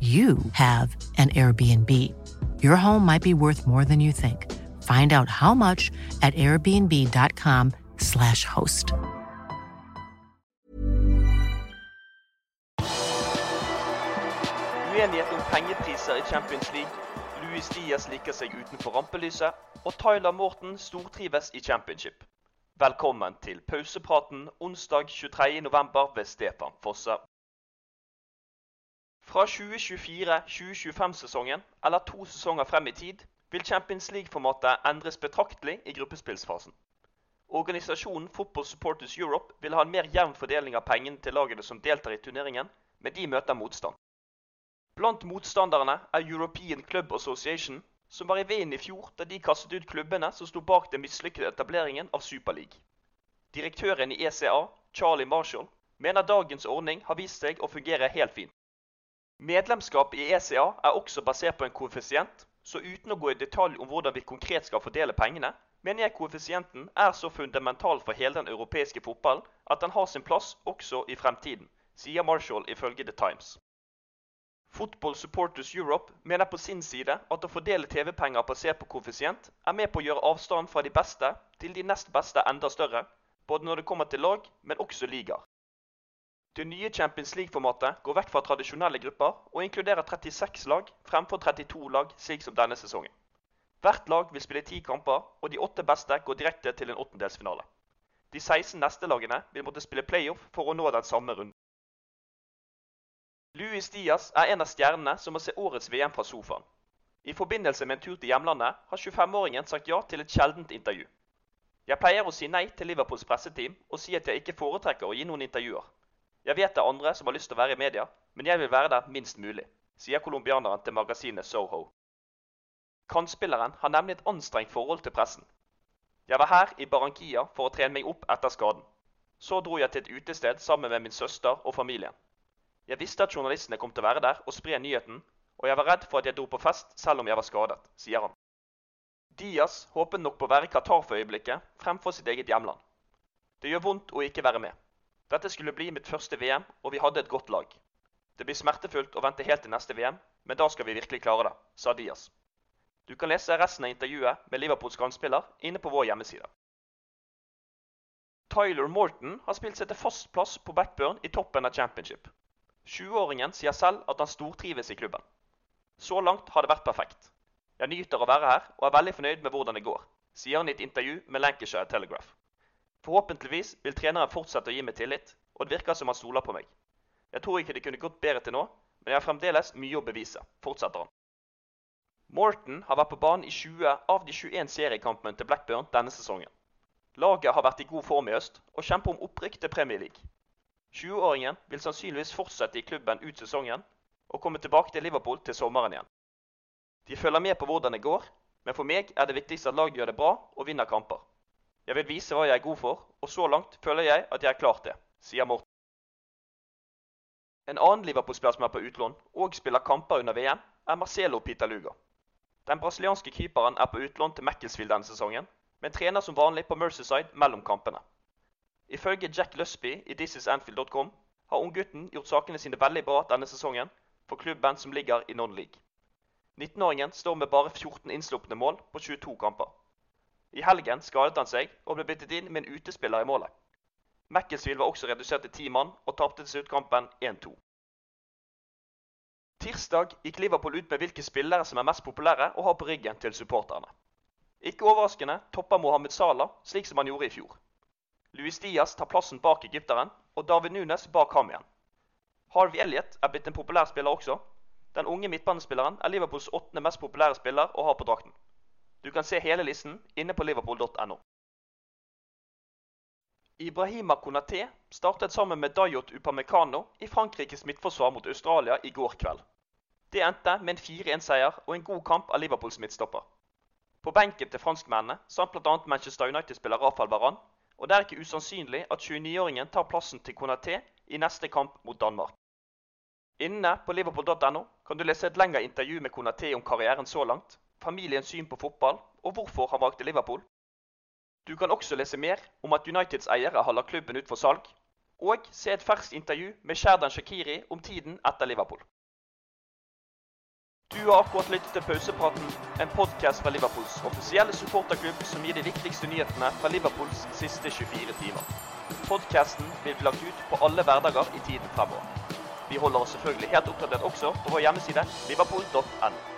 you have an Airbnb. Your home might be worth more than you think. Find out how much at airbnb.com/slash host. Uenighet om pengepriser i Champions League. Louis Diaz liker seg utenfor rampelyset. Og Tyler Morten stortrives i championship. Velkommen til pausepraten onsdag 23.11. ved Stefan Fosse. Fra 2024-2025-sesongen, eller to sesonger frem i tid, vil Champions League-formatet endres betraktelig i gruppespillsfasen. Organisasjonen Football Supporters Europe vil ha en mer jevn fordeling av pengene til lagene som deltar i turneringen, men de møter motstand. Blant motstanderne er European Club Association, som var i veien i fjor da de kastet ut klubbene som sto bak den mislykkede etableringen av Superleague. Direktøren i ECA, Charlie Marshall, mener dagens ordning har vist seg å fungere helt fint. Medlemskap i ECA er også basert på en koeffisient, så uten å gå i detalj om hvordan vi konkret skal fordele pengene, mener jeg koeffisienten er så fundamental for hele den europeiske fotballen at den har sin plass også i fremtiden, sier Marshall ifølge The Times. Football Supporters Europe mener på sin side at å fordele TV-penger basert på koeffisient er med på å gjøre avstanden fra de beste til de nest beste enda større, både når det kommer til lag, men også ligaer. Det nye Champions League-formatet går vekk fra tradisjonelle grupper og inkluderer 36 lag fremfor 32 lag, slik som denne sesongen. Hvert lag vil spille ti kamper, og de åtte beste går direkte til en åttendelsfinale. De 16 neste lagene vil måtte spille playoff for å nå den samme runden. Luis Diaz er en av stjernene som må se årets VM fra sofaen. I forbindelse med en tur til hjemlandet har 25-åringen sagt ja til et sjeldent intervju. Jeg pleier å si nei til Liverpools presseteam og si at jeg ikke foretrekker å gi noen intervjuer. Jeg vet det er andre som har lyst til å være i media, men jeg vil være der minst mulig, sier colombianeren til magasinet Soho. Kantspilleren har nemlig et anstrengt forhold til pressen. Jeg var her i Barranquilla for å trene meg opp etter skaden. Så dro jeg til et utested sammen med min søster og familien. Jeg visste at journalistene kom til å være der og spre nyheten, og jeg var redd for at jeg dro på fest selv om jeg var skadet, sier han. Diaz håpet nok på å være i Qatar for øyeblikket fremfor sitt eget hjemland. Det gjør vondt å ikke være med. Dette skulle bli mitt første VM, og vi hadde et godt lag. Det blir smertefullt å vente helt til neste VM, men da skal vi virkelig klare det, sa Diaz. Du kan lese resten av intervjuet med Liverpools kantspiller inne på vår hjemmeside. Tyler Morton har spilt seg til fast plass på Backburn i toppen av championship. 20-åringen sier selv at han stortrives i klubben. Så langt har det vært perfekt. Jeg nyter å være her og er veldig fornøyd med hvordan det går, sier han i et intervju med Lancashire Telegraph. Forhåpentligvis vil treneren fortsette å gi meg tillit, og det virker som han stoler på meg. Jeg tror ikke det kunne gått bedre til nå, men jeg har fremdeles mye å bevise, fortsetter han. Morton har vært på banen i 20 av de 21 seriekampene til Blackburn denne sesongen. Laget har vært i god form i øst og kjemper om opprykk til Premier League. 20-åringen vil sannsynligvis fortsette i klubben ut sesongen og komme tilbake til Liverpool til sommeren igjen. De følger med på hvordan det går, men for meg er det viktigst at laget gjør det bra og vinner kamper. Jeg vil vise hva jeg er god for, og så langt føler jeg at jeg har klart det, sier Morten. En annen Liverpool-spiller som er på utlån og spiller kamper under VM, er Marcelo Pitaluga. Den brasilianske keeperen er på utlån til Macclesfield denne sesongen, men trener som vanlig på Mercyside mellom kampene. Ifølge Jack Lusby i thisisanfield.com har unggutten gjort sakene sine veldig bra denne sesongen for klubben som ligger i non-league. 19-åringen står med bare 14 innslupne mål på 22 kamper. I helgen skadet han seg og ble byttet inn med en utespiller i målet. Macclesfield var også redusert til ti mann og tapte til slutt kampen 1-2. Tirsdag gikk Liverpool ut med hvilke spillere som er mest populære og har på ryggen til supporterne. Ikke overraskende topper Mohammed Salah slik som han gjorde i fjor. Luis Diaz tar plassen bak egypteren, og David Nunes bak ham igjen. Harvey Elliot er blitt en populær spiller også. Den unge midtbanespilleren er Liverpools åttende mest populære spiller å ha på drakten. Du kan se hele listen inne på liverpool.no. Ibrahima Konaté startet sammen med Dayot Upamecano i Frankrikes midtforsvar mot Australia i går kveld. Det endte med en 4-1-seier og en god kamp av Liverpools midtstopper. På benken til franskmennene samt bl.a. Manchester United-spiller Rafael Varan, og det er ikke usannsynlig at 29-åringen tar plassen til Konaté i neste kamp mot Danmark. Inne på liverpool.no kan du lese et lengre intervju med Konaté om karrieren så langt, familiens syn på fotball og hvorfor han valgte Liverpool. Du kan også lese mer om at Uniteds eiere lagt klubben ut for salg, og se et ferskt intervju med Sherdan Shakiri om tiden etter Liverpool. Du har akkurat lyttet til Pausepraten, en podkast fra Liverpools offisielle supporterklubb som gir de viktigste nyhetene fra Liverpools siste 24 timer. Podkasten vil bli lagt ut på alle hverdager i tiden fremover. Vi holder oss selvfølgelig helt oppdatert også på vår hjemmeside liverpool.no.